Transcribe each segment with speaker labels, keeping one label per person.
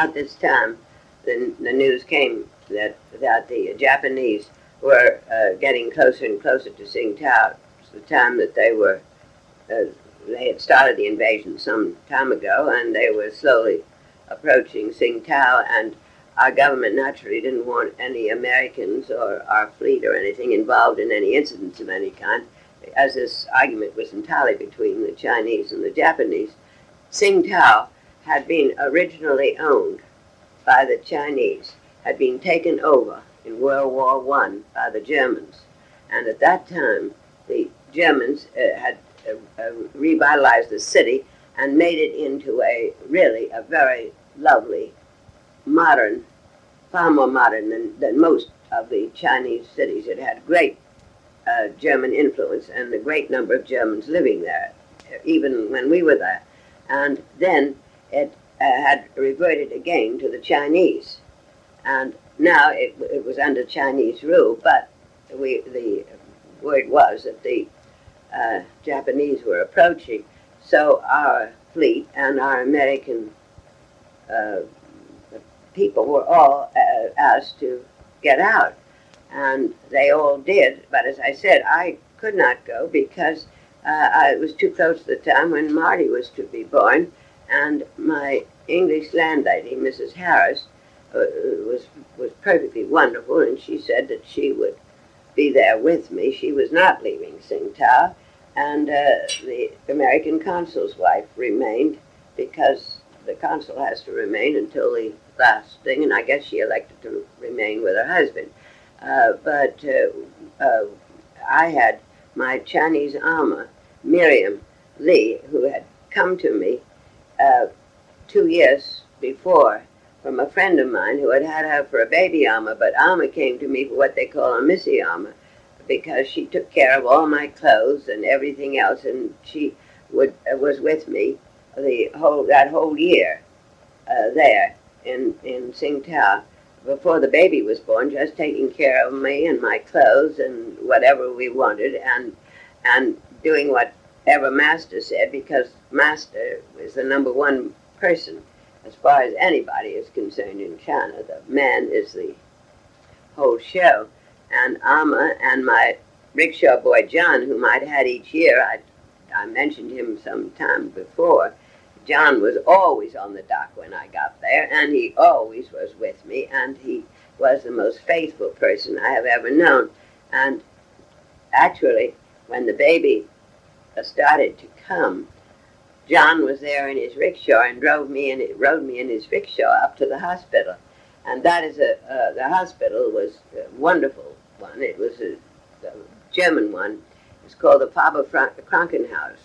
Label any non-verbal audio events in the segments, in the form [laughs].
Speaker 1: about this time, the, the news came that, that the Japanese were uh, getting closer and closer to Tsingtao. It's the time that they were, uh, they had started the invasion some time ago, and they were slowly approaching Tsingtao, and our government naturally didn't want any Americans or our fleet or anything involved in any incidents of any kind, as this argument was entirely between the Chinese and the Japanese. Tsingtao had been originally owned by the Chinese, had been taken over in World War One by the Germans, and at that time the Germans uh, had uh, uh, revitalized the city and made it into a really a very lovely, modern far more modern than, than most of the Chinese cities. It had great uh, German influence and a great number of Germans living there, even when we were there. And then it uh, had reverted again to the Chinese. And now it, it was under Chinese rule, but we, the word was that the uh, Japanese were approaching. So our fleet and our American uh, people were all uh, asked to get out. And they all did. But as I said, I could not go because uh, I was too close to the time when Marty was to be born. And my English landlady, Mrs. Harris, uh, was, was perfectly wonderful. And she said that she would be there with me. She was not leaving Tsingtao. And uh, the American consul's wife remained because the consul has to remain until the last thing, and I guess she elected to remain with her husband. Uh, but uh, uh, I had my Chinese ama, Miriam Lee, who had come to me uh, two years before from a friend of mine who had had her for a baby ama, but ama came to me for what they call a missy ama because she took care of all my clothes and everything else, and she would uh, was with me the whole that whole year uh, there in in Tsingtao. Before the baby was born, just taking care of me and my clothes and whatever we wanted, and and doing whatever Master said because Master was the number one person as far as anybody is concerned in China. The man is the whole show, and Amma and my rickshaw boy John, whom I'd had each year, I I mentioned him some time before John was always on the dock when I got there, and he always was with me, and he was the most faithful person I have ever known. And actually, when the baby started to come, John was there in his rickshaw and drove me and it rode me in his rickshaw up to the hospital. And that is a uh, the hospital was a wonderful one. It was a, a German one. It's called the Faber Krankenhaus,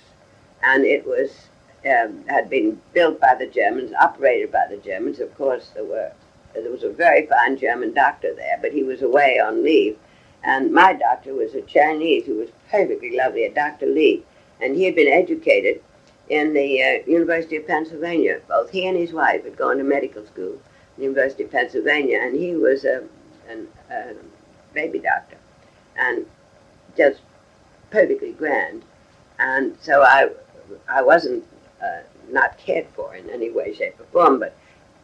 Speaker 1: and it was um, had been built by the Germans, operated by the Germans. Of course, there were there was a very fine German doctor there, but he was away on leave. And my doctor was a Chinese who was perfectly lovely, a Dr. Lee, and he had been educated in the uh, University of Pennsylvania. Both he and his wife had gone to medical school, the University of Pennsylvania, and he was a, an, a baby doctor, and just perfectly grand. And so I, I wasn't uh, not cared for in any way, shape, or form. But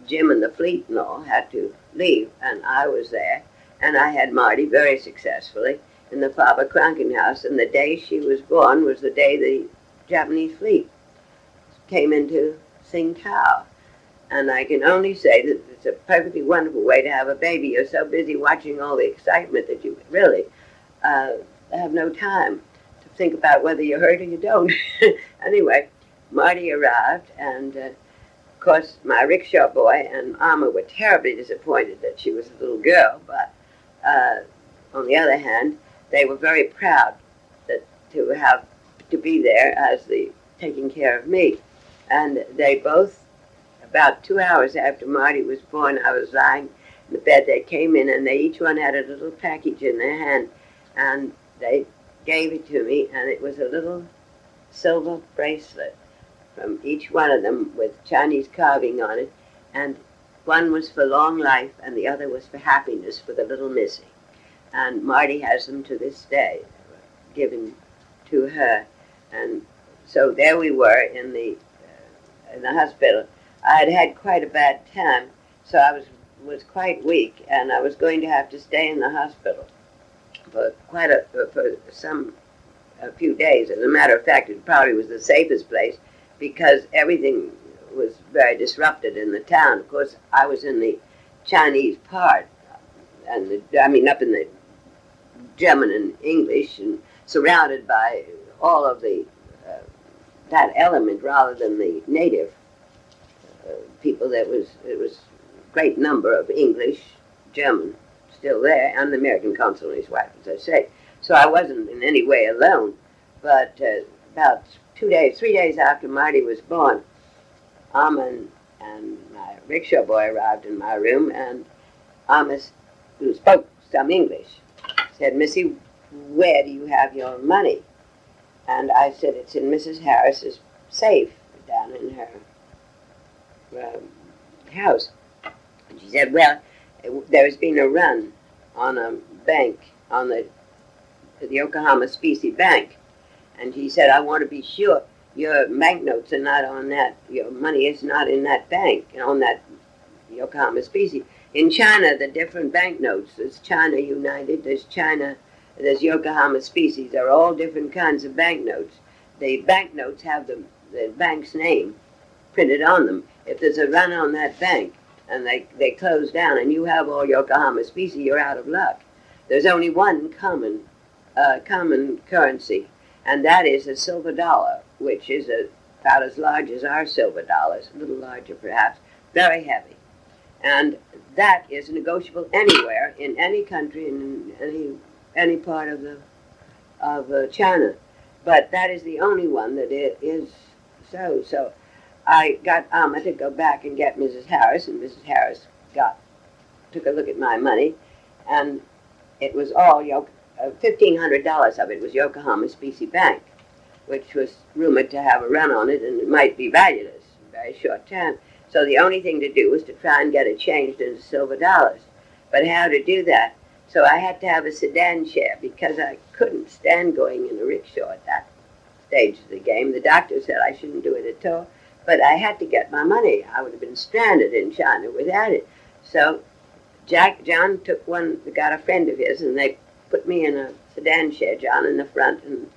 Speaker 1: Jim and the fleet and all had to leave, and I was there, and I had Marty very successfully in the Faber Krankenhaus. And the day she was born was the day the Japanese fleet came into Tsingtao. And I can only say that it's a perfectly wonderful way to have a baby. You're so busy watching all the excitement that you really uh, have no time to think about whether you're hurt or you don't. [laughs] anyway, Marty arrived, and uh, of course, my rickshaw boy and Mama were terribly disappointed that she was a little girl, but uh, on the other hand, they were very proud that to have to be there as the taking care of me. And they both, about two hours after Marty was born, I was lying in the bed. They came in and they each one had a little package in their hand, and they gave it to me, and it was a little silver bracelet from each one of them with Chinese carving on it, and one was for long life and the other was for happiness for the little Missy. And Marty has them to this day, given to her. And so there we were in the uh, in the hospital. I had had quite a bad time So I was was quite weak, and I was going to have to stay in the hospital for quite a for some a few days. As a matter of fact, it probably was the safest place because everything was very disrupted in the town. Of course, I was in the Chinese part, and the, I mean up in the German and English, and surrounded by all of the uh, that element rather than the native uh, people. That was it was a great number of English, German, still there, and the American consul and his wife, as I say. So I wasn't in any way alone. But uh, about two days, three days after Marty was born, Aman and my rickshaw boy arrived in my room, and Amos, who spoke some English, said, Missy, where do you have your money? And I said, it's in Mrs. Harris's safe down in her um, house. And she said, well, there's been a run on a bank, on the, the Yokohama Specie Bank. And he said, I want to be sure your banknotes are not on that, your money is not in that bank, on that Yokohama Specie. In China, the different banknotes, there's China United, there's China, there's Yokohama Specie, they're all different kinds of banknotes. The banknotes have the, the bank's name printed on them. If there's a run on that bank and they, they close down and you have all Yokohama Species, you're out of luck. There's only one common, uh, common currency, and that is a silver dollar, which is a, about as large as our silver dollars, a little larger perhaps, very heavy. And that is negotiable anywhere in any country in any any part of the of uh, China, but that is the only one that it is so. So I got Amma to go back and get Mrs. Harris, and Mrs. Harris got took a look at my money, and it was all uh, fifteen hundred dollars of it was Yokohama Specie Bank, which was rumored to have a run on it, and it might be valueless very short time. So the only thing to do was to try and get it changed into silver dollars. But how to do that? So I had to have a sedan chair because I couldn't stand going in a rickshaw at that stage of the game. The doctor said I shouldn't do it at all. But I had to get my money. I would have been stranded in China without it. So Jack John took one, got a friend of his, and they put me in a sedan chair, John in the front and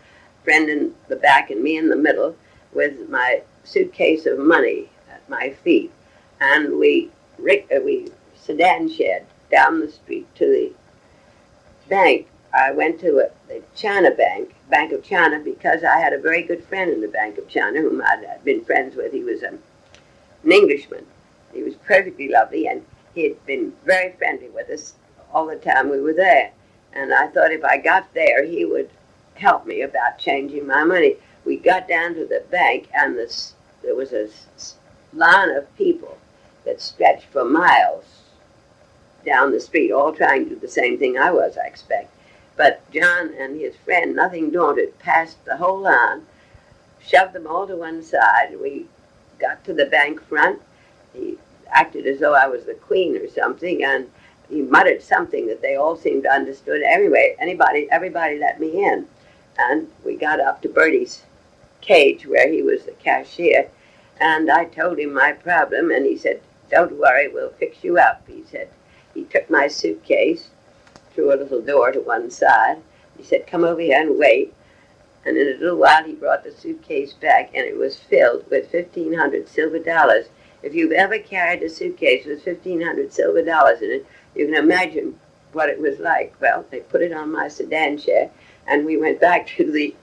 Speaker 1: friend in the back and me in the middle with my suitcase of money my feet, and we uh, we sedan shed down the street to the bank. I went to a, the China Bank, Bank of China, because I had a very good friend in the Bank of China whom I'd been friends with. He was a, an Englishman. He was perfectly lovely, and he had been very friendly with us all the time we were there. And I thought if I got there, he would help me about changing my money. We got down to the bank, and this, there was a line of people that stretched for miles down the street, all trying to do the same thing I was, I expect. But John and his friend, nothing daunted, passed the whole line, shoved them all to one side. We got to the bank front. He acted as though I was the queen or something, and he muttered something that they all seemed to understood. Anyway, anybody, everybody let me in, and we got up to Bertie's cage where he was the cashier, and I told him my problem, and he said, Don't worry, we'll fix you up. He said, He took my suitcase through a little door to one side. He said, Come over here and wait. And in a little while, he brought the suitcase back, and it was filled with 1,500 silver dollars. If you've ever carried a suitcase with 1,500 silver dollars in it, you can imagine what it was like. Well, they put it on my sedan chair, and we went back [laughs] to the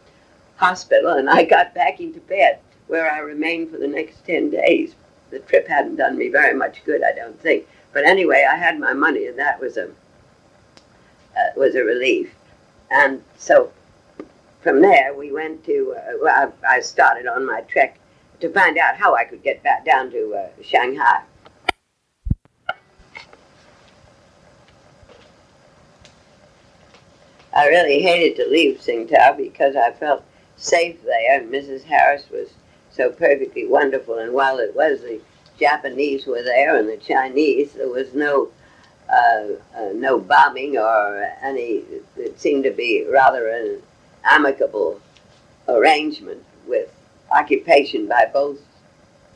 Speaker 1: hospital, and I got back into bed where I remained for the next 10 days. The trip hadn't done me very much good, I don't think. But anyway, I had my money, and that was a, uh, was a relief. And so from there, we went to, uh, well, I, I, started on my trek to find out how I could get back down to uh, Shanghai. I really hated to leave Tsingtao because I felt safe there, and Mrs. Harris was so perfectly wonderful. And while it was the Japanese were there and the Chinese, there was no uh, uh, no bombing or any. It seemed to be rather an amicable arrangement with occupation by both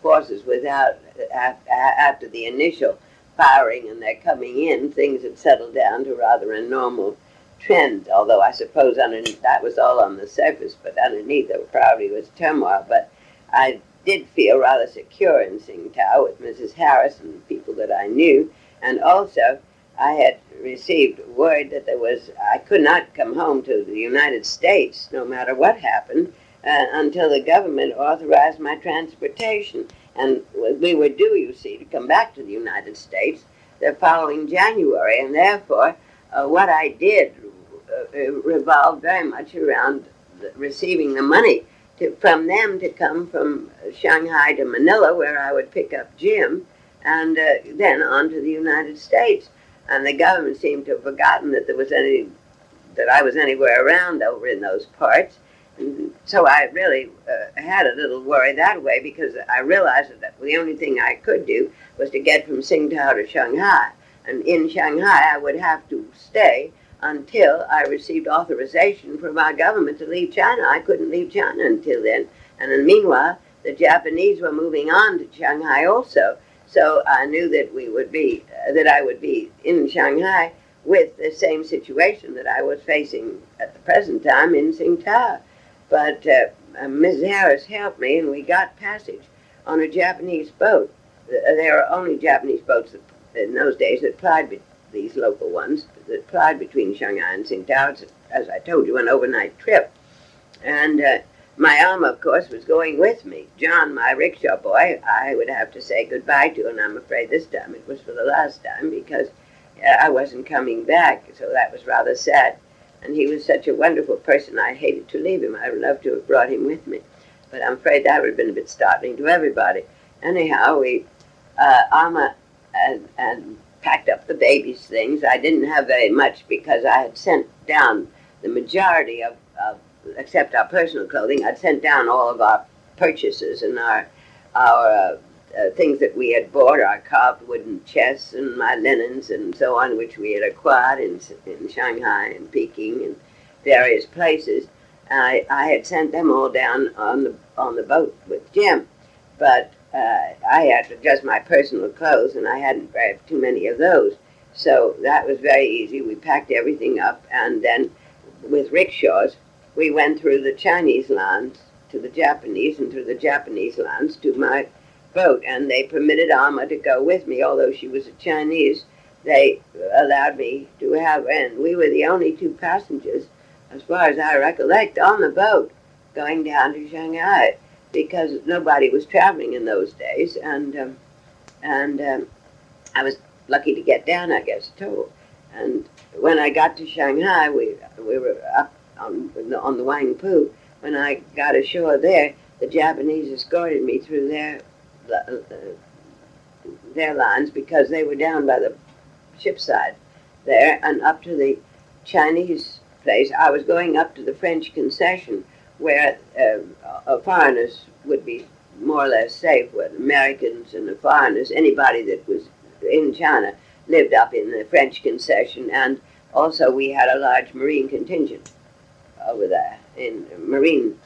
Speaker 1: forces without after the initial firing and their coming in, things had settled down to rather a normal trend. Although I suppose underneath that was all on the surface, but underneath there probably was turmoil. But I did feel rather secure in Tsingtao with Mrs. Harris and people that I knew, and also I had received word that there was I could not come home to the United States no matter what happened uh, until the government authorized my transportation. And we were due, you see, to come back to the United States the following January, and therefore uh, what I did uh revolved very much around the, receiving the money to, from them to come from Shanghai to Manila, where I would pick up Jim, and uh, then on to the United States. And the government seemed to have forgotten that there was any that I was anywhere around over in those parts. And so I really uh, had a little worry that way because I realized that the only thing I could do was to get from Tsingtao to Shanghai. And in Shanghai, I would have to stay until I received authorization from our government to leave China. I couldn't leave China until then. And then meanwhile, the Japanese were moving on to Shanghai also. So I knew that we would be, uh, that I would be in Shanghai with the same situation that I was facing at the present time in Tsingtao. But uh, uh Ms. Harris helped me, and we got passage on a Japanese boat. There are only Japanese boats in those days that plied these local ones that plied between Shanghai and Tsingtao. It's, as I told you, an overnight trip. And uh, my ama, of course, was going with me. John, my rickshaw boy, I would have to say goodbye to, and I'm afraid this time it was for the last time because uh, I wasn't coming back, so that was rather sad. And he was such a wonderful person, I hated to leave him. I would love to have brought him with me. But I'm afraid that would have been a bit startling to everybody. Anyhow, we, uh, Alma and, and packed up the baby's things. I didn't have very much because I had sent down the majority of, of except our personal clothing, I'd sent down all of our purchases and our our uh, uh, things that we had bought, our carved wooden chests and my linens and so on, which we had acquired in, in Shanghai and Peking and various places. I, I had sent them all down on the on the boat with Jim, but uh, I had to just my personal clothes, and I hadn't grabbed too many of those. So that was very easy. We packed everything up, and then with rickshaws, we went through the Chinese lands to the Japanese, and through the Japanese lands to my boat. And they permitted Alma to go with me, although she was a Chinese. They allowed me to have, and we were the only two passengers, as far as I recollect, on the boat going down to Shanghai because nobody was traveling in those days, and um, and um, I was lucky to get down, I guess, too. And when I got to Shanghai, we we were up on on the Wangpu. When I got ashore there, the Japanese escorted me through their uh, their lines because they were down by the ship side there and up to the Chinese place. I was going up to the French concession where uh, foreigners would be more or less safe, where Americans and the foreigners, anybody that was in China, lived up in the French concession, and also we had a large Marine contingent over there in Marine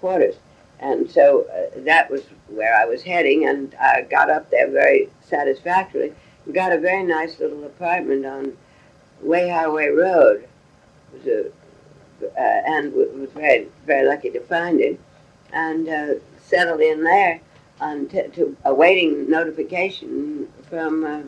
Speaker 1: quarters. And so uh, that was where I was heading, and I got up there very satisfactorily. Got a very nice little apartment on Weihaiwei Road. It was uh, and was very very lucky to find it, and uh, settled in there, on t- to awaiting notification from uh,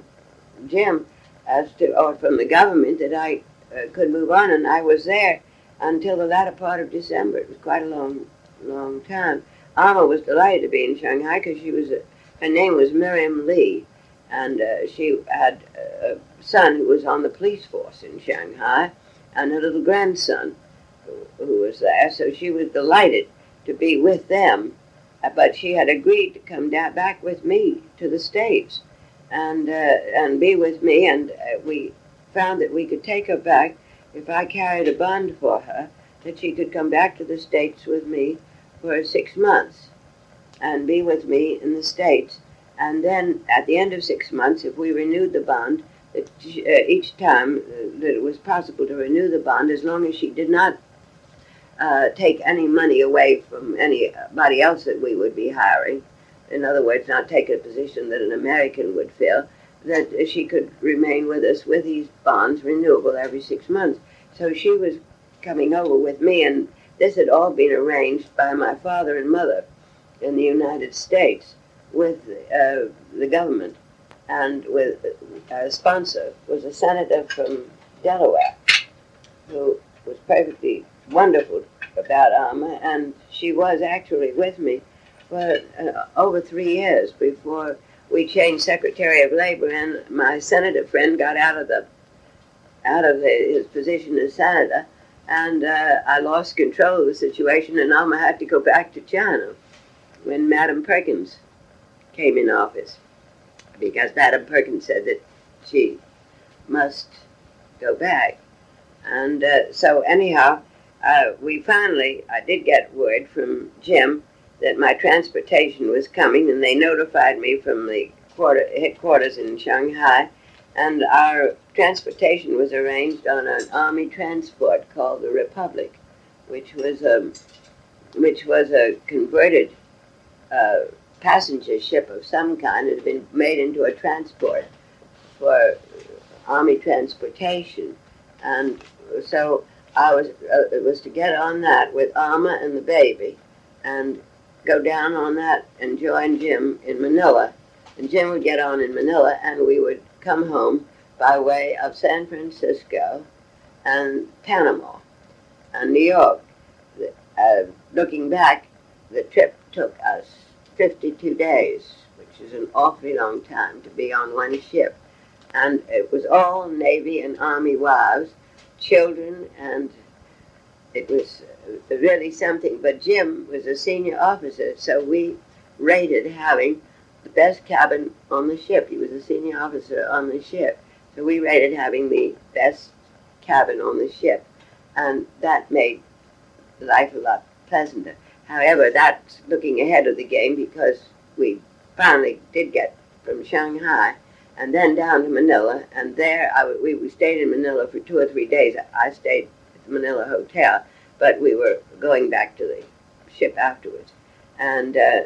Speaker 1: Jim as to or from the government that I uh, could move on, and I was there until the latter part of December. It was quite a long long time. Alma was delighted to be in Shanghai because she was a, her name was Miriam Lee, and uh, she had a son who was on the police force in Shanghai, and a little grandson who was there, so she was delighted to be with them. Uh, but she had agreed to come down back with me to the States and uh, and be with me, and uh, we found that we could take her back if I carried a bond for her, that she could come back to the States with me for six months and be with me in the States. And then at the end of six months, if we renewed the bond, that uh, each time uh, that it was possible to renew the bond, as long as she did not uh, take any money away from anybody else that we would be hiring. In other words, not take a position that an American would fill. that she could remain with us with these bonds renewable every six months. So she was coming over with me, and this had all been arranged by my father and mother in the United States with uh, the government and with a sponsor was a senator from Delaware who was perfectly wonderful about Alma, and she was actually with me for uh, over three years before we changed Secretary of Labor, and my senator friend got out of the out of the, his position as senator, and uh, I lost control of the situation, and Alma had to go back to China when Madam Perkins came in office, because Madam Perkins said that she must go back, and uh, so anyhow, uh, we finally I did get word from Jim that my transportation was coming, and they notified me from the quarter, headquarters in Shanghai, and our transportation was arranged on an army transport called the Republic, which was a, which was a converted uh, passenger ship of some kind. It had been made into a transport for army transportation, and so I was uh, it was to get on that with Alma and the baby, and go down on that and join Jim in Manila. And Jim would get on in Manila, and we would come home by way of San Francisco and Panama and New York. Uh, looking back, the trip took us 52 days, which is an awfully long time to be on one ship. And it was all Navy and Army wives, children, and it was really something. But Jim was a senior officer, so we rated having the best cabin on the ship. He was a senior officer on the ship, so we rated having the best cabin on the ship, and that made life a lot pleasanter. However, that's looking ahead of the game because we finally did get from Shanghai and then down to Manila, and there I, we, we stayed in Manila for two or three days. I stayed at the Manila Hotel, but we were going back to the ship afterwards. And uh,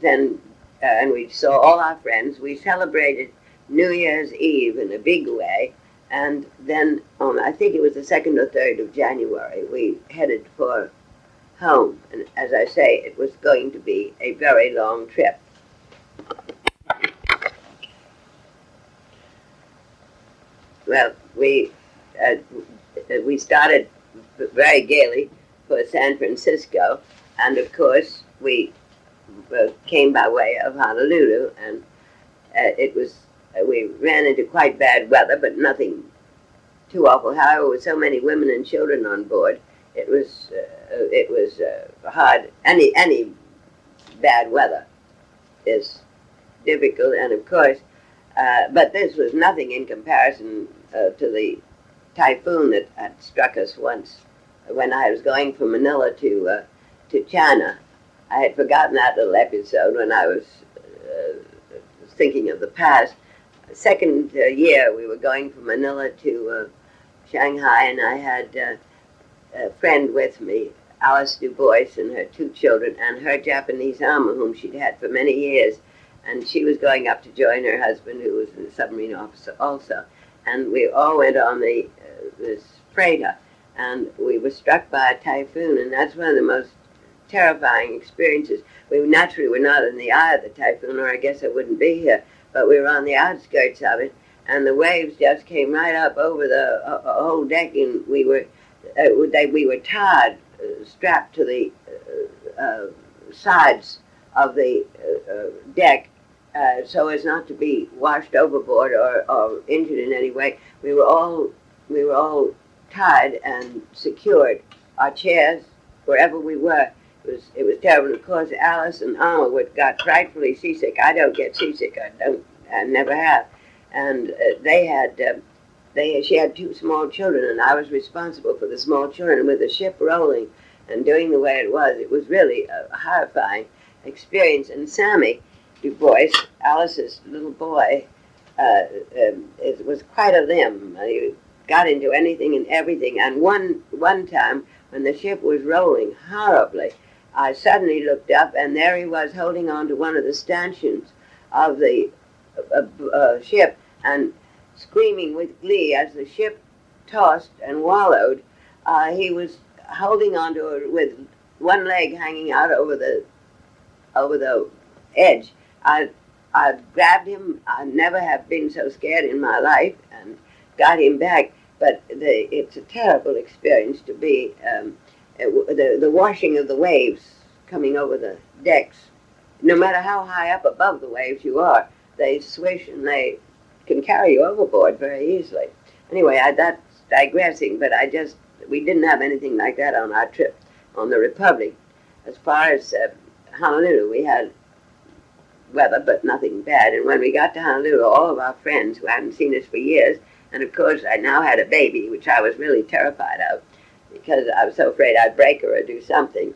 Speaker 1: then, uh, and we saw all our friends. We celebrated New Year's Eve in a big way. And then on, I think it was the second or third of January, we headed for home. And as I say, it was going to be a very long trip. Well, we uh, we started very gaily for San Francisco, and of course we uh, came by way of Honolulu, and uh, it was uh, we ran into quite bad weather, but nothing too awful. However, with so many women and children on board, it was uh, it was hard. Any any bad weather is difficult, and of course, but this was nothing in comparison to the typhoon that had struck us once when I was going from Manila to uh, to China. I had forgotten that little episode when I was uh, thinking of the past. Second uh, year, we were going from Manila to uh, Shanghai, and I had uh, a friend with me, Alice Du Bois, and her two children, and her Japanese ama, whom she'd had for many years. And she was going up to join her husband, who was a submarine officer also. And we all went on the this freighter, and we were struck by a typhoon, and that's one of the most terrifying experiences. We naturally were not in the eye of the typhoon, or I guess I wouldn't be here, but we were on the outskirts of it, and the waves just came right up over the uh, uh whole deck, and we were uh, they, we were tied, uh, strapped to the uh, uh, sides of the deck, so as not to be washed overboard or, or injured in any way. We were all we were all tied and secured. Our chairs, wherever we were, it was it was terrible. Of course, Alice and would got frightfully seasick. I don't get seasick. I don't. I never have. And uh, they had. Uh, they she had two small children, and I was responsible for the small children. With the ship rolling and doing the way it was, it was really a horrifying experience. And Sammy Du Bois, Alice's little boy, uh, um, it was quite a limb. He got into anything and everything. And one one time when the ship was rolling horribly, I suddenly looked up and there he was holding on to one of the stanchions of the uh, uh, ship, and screaming with glee as the ship tossed and wallowed. Uh, he was holding on to it with one leg hanging out over the over the edge. I I grabbed him. I never have been so scared in my life, and got him back. But the, it's a terrible experience to be um, the the washing of the waves coming over the decks. No matter how high up above the waves you are, they swish and they can carry you overboard very easily. Anyway, I, that's digressing, but I just we didn't have anything like that on our trip on the Republic. As far as uh, Honolulu, we had weather, but nothing bad. And when we got to Honolulu, all of our friends who hadn't seen us for years, and of course I now had a baby, which I was really terrified of, because I was so afraid I'd break her or do something.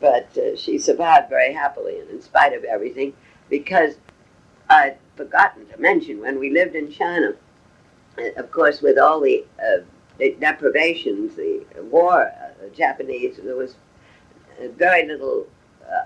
Speaker 1: But uh, she survived very happily, and in spite of everything, because I'd forgotten to mention when we lived in China, uh, of course, with all the, uh, the deprivations, the war, uh, the Japanese, there was uh, very little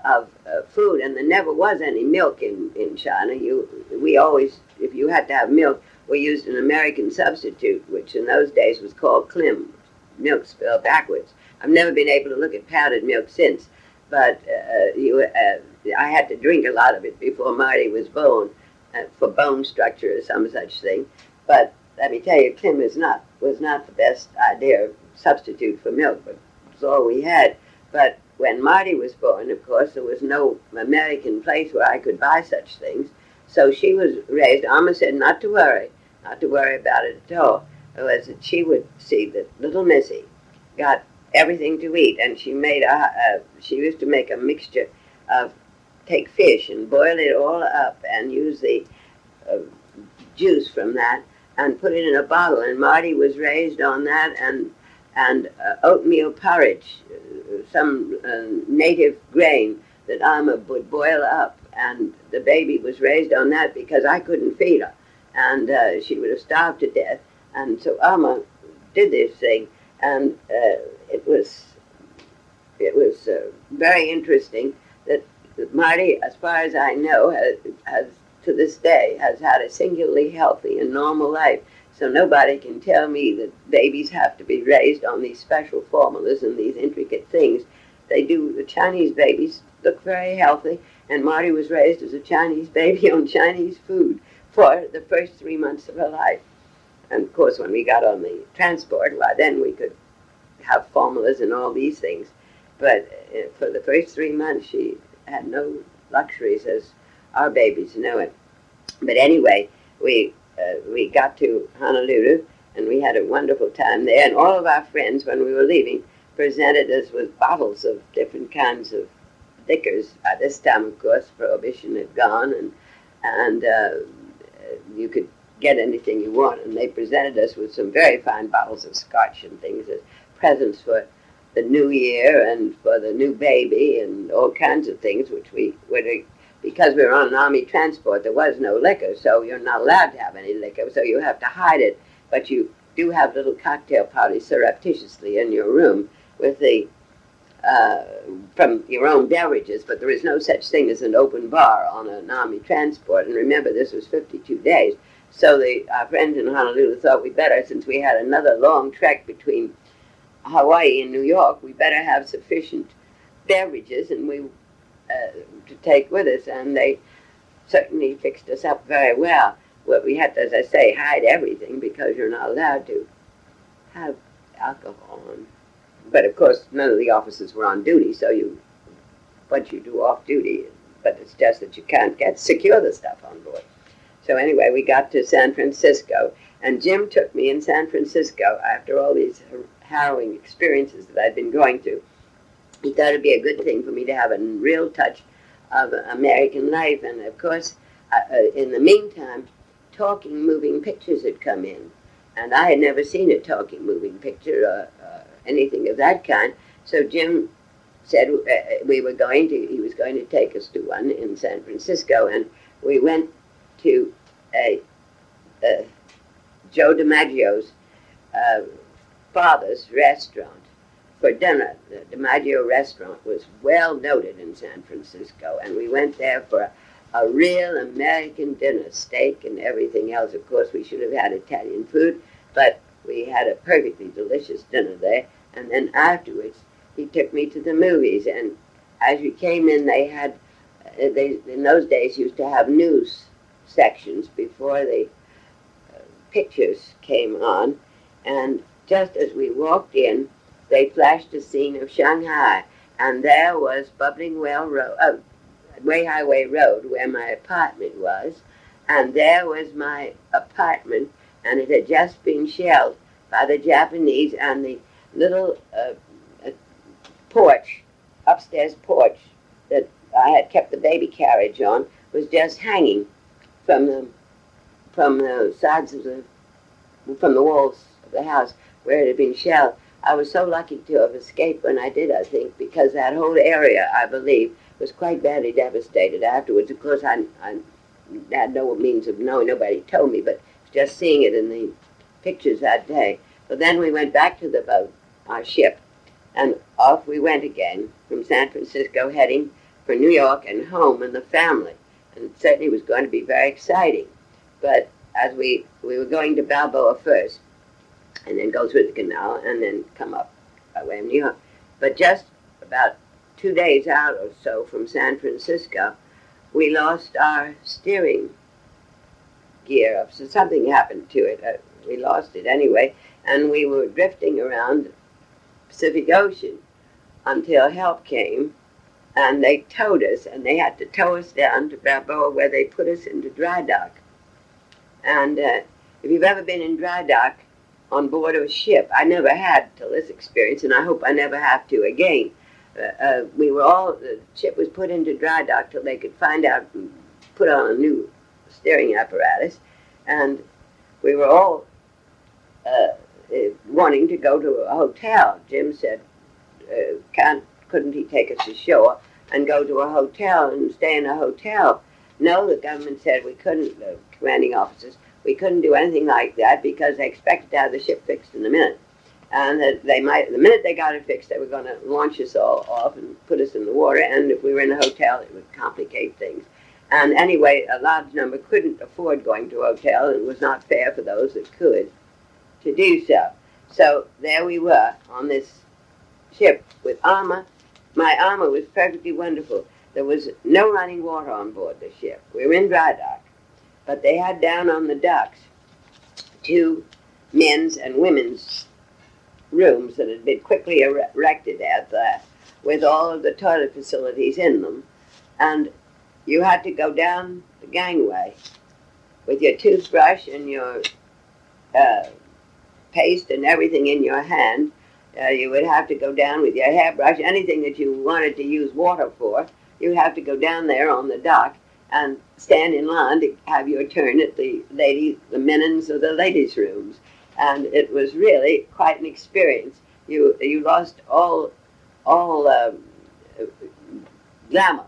Speaker 1: of uh, food, and there never was any milk in, in China. You, we always, if you had to have milk, we used an American substitute, which in those days was called Klim, milk spelled backwards. I've never been able to look at powdered milk since, but uh, you, uh, I had to drink a lot of it before Marty was born uh, for bone structure or some such thing. But let me tell you, Klim is not was not the best idea substitute for milk, but it was all we had. But when Marty was born, of course, there was no American place where I could buy such things. So she was raised. Amma said not to worry, not to worry about it at all. It was that she would see that little Missy got everything to eat, and she made a, a she used to make a mixture of take fish and boil it all up and use the uh, juice from that and put it in a bottle. And Marty was raised on that and and uh, oatmeal porridge, uh, some uh, native grain that Amma would boil up. And the baby was raised on that because I couldn't feed her. And uh, she would have starved to death. And so Amma did this thing. And uh, it was, it was uh, very interesting that, that Marty, as far as I know, has, has to this day has had a singularly healthy and normal life. So nobody can tell me that babies have to be raised on these special formulas and these intricate things. They do, the Chinese babies look very healthy, and Marty was raised as a Chinese baby [laughs] on Chinese food for the first three months of her life. And of course, when we got on the transport, why then we could have formulas and all these things. But uh, for the first three months, she had no luxuries as our babies know it. But anyway, we uh, we got to Honolulu and we had a wonderful time there. And all of our friends, when we were leaving, presented us with bottles of different kinds of liquors. By this time, of course, prohibition had gone, and and uh, you could get anything you want. And they presented us with some very fine bottles of scotch and things as presents for the new year and for the new baby and all kinds of things, which we would because we were on an army transport, there was no liquor, so you're not allowed to have any liquor, so you have to hide it. But you do have little cocktail parties surreptitiously in your room with the uh, from your own beverages, but there is no such thing as an open bar on an army transport. And remember, this was 52 days. So the, our friends in Honolulu thought we better, since we had another long trek between Hawaii and New York, we better have sufficient beverages, and we Uh, to take with us, and they certainly fixed us up very well. Well, we had to, as I say, hide everything because you're not allowed to have alcohol. On. But of course, none of the officers were on duty, so you, what you do off duty, but it's just that you can't get secure the stuff on board. So anyway, we got to San Francisco, and Jim took me in San Francisco after all these harrowing experiences that I'd been going through he thought it'd be a good thing for me to have a real touch of American life. And of course, uh, uh, in the meantime, talking moving pictures had come in. And I had never seen a talking moving picture or uh, anything of that kind. So Jim said uh, uh, we were going to, he was going to take us to one in San Francisco. And we went to a, a Joe DiMaggio's uh, father's restaurant for dinner. The DiMaggio restaurant was well noted in San Francisco, and we went there for a real American dinner, steak and everything else. Of course, we should have had Italian food, but we had a perfectly delicious dinner there. And then afterwards, he took me to the movies. And as we came in, they had, uh, they in those days used to have news sections before the uh, pictures came on. And just as we walked in, they flashed a scene of Shanghai, and there was Bubbling Well Road, uh, Weihai Road, where my apartment was, and there was my apartment, and it had just been shelled by the Japanese, and the little uh, uh, porch, upstairs porch that I had kept the baby carriage on, was just hanging from the from the sides of the from the walls of the house where it had been shelled. I was so lucky to have escaped when I did, I think, because that whole area, I believe, was quite badly devastated afterwards. Of course, I, I had no means of knowing, nobody told me, but just seeing it in the pictures that day. But then we went back to the boat, our ship, and off we went again from San Francisco, heading for New York and home and the family. And it certainly was going to be very exciting. But as we, we were going to Balboa first, and then go through the canal and then come up by way of New York. But just about two days out or so from San Francisco, we lost our steering gear. So something happened to it. Uh, we lost it anyway, and we were drifting around the Pacific Ocean until help came, and they towed us, and they had to tow us down to Balboa, where they put us into dry dock. And uh, if you've ever been in dry dock, on board of a ship. I never had till this experience, and I hope I never have to again. Uh, uh, we were all the ship was put into dry dock till they could find out put on a new steering apparatus, and we were all uh, uh wanting to go to a hotel. Jim said, uh, "Can't couldn't he take us ashore and go to a hotel and stay in a hotel?" No, the government said we couldn't. The commanding officers we couldn't do anything like that because they expected to have the ship fixed in a minute. And that they might, the minute they got it fixed, they were going to launch us all off and put us in the water. And if we were in a hotel, it would complicate things. And anyway, a large number couldn't afford going to a hotel, and it was not fair for those that could to do so. So there we were on this ship with ama. My ama was perfectly wonderful. There was no running water on board the ship. We were in dry dock. But they had down on the docks two men's and women's rooms that had been quickly erected out there with all of the toilet facilities in them. And you had to go down the gangway with your toothbrush and your uh, paste and everything in your hand. Uh, you would have to go down with your hairbrush, anything that you wanted to use water for. You'd have to go down there on the dock and stand in line to have your turn at the ladies, the men's or the ladies' rooms. And it was really quite an experience. You you lost all all um, glamour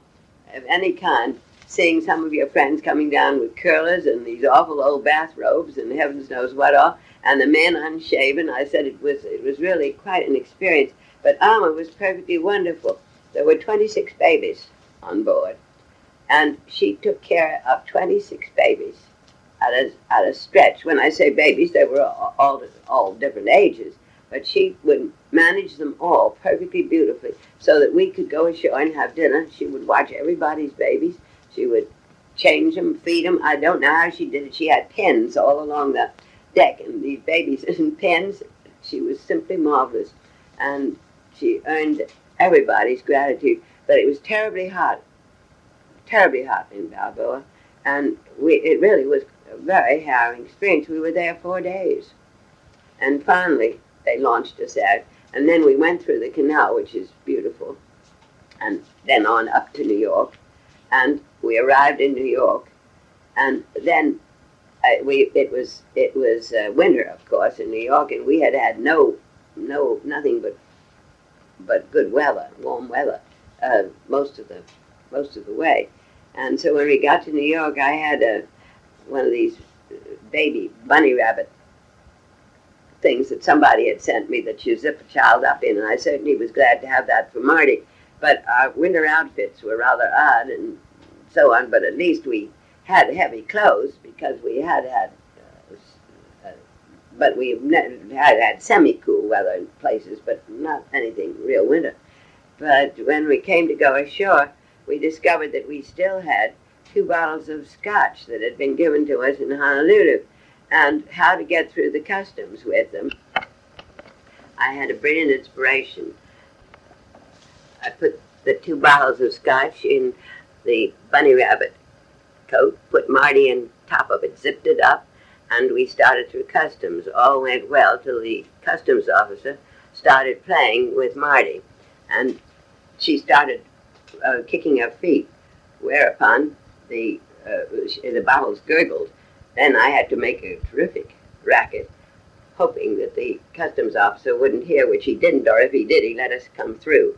Speaker 1: of any kind, seeing some of your friends coming down with curlers and these awful old bathrobes and heavens knows what all, and the men unshaven. I said it was it was really quite an experience. But Alma was perfectly wonderful. There were 26 babies on board and she took care of 26 babies at a, at a stretch. When I say babies, they were all, all, all different ages, but she would manage them all perfectly beautifully so that we could go ashore and have dinner. She would watch everybody's babies. She would change them, feed them. I don't know how she did it. She had pens all along the deck, and these babies [laughs] in pens. She was simply marvelous, and she earned everybody's gratitude. But it was terribly hot terribly hot in Balboa, and we, it really was a very harrowing experience. We were there four days. And finally, they launched us out, and then we went through the canal, which is beautiful, and then on up to New York. And we arrived in New York, and then uh, we it was it was uh, winter, of course, in New York, and we had had no no nothing but but good weather, warm weather, uh, most of the most of the way. And so when we got to New York, I had a one of these baby bunny rabbit things that somebody had sent me that you zip a child up in, and I certainly was glad to have that for Marty. But our winter outfits were rather odd, and so on, but at least we had heavy clothes because we had had, uh, uh, but we had had semi-cool weather in places, but not anything real winter. But when we came to go ashore, we discovered that we still had two bottles of scotch that had been given to us in Honolulu and how to get through the customs with them. I had a brilliant inspiration. I put the two bottles of scotch in the bunny rabbit coat, put Marty in top of it, zipped it up, and we started through customs. All went well till the customs officer started playing with Marty, and she started uh, kicking her feet, whereupon the, uh, the bottles gurgled. Then I had to make a terrific racket, hoping that the customs officer wouldn't hear, which he didn't, or if he did, he let us come through.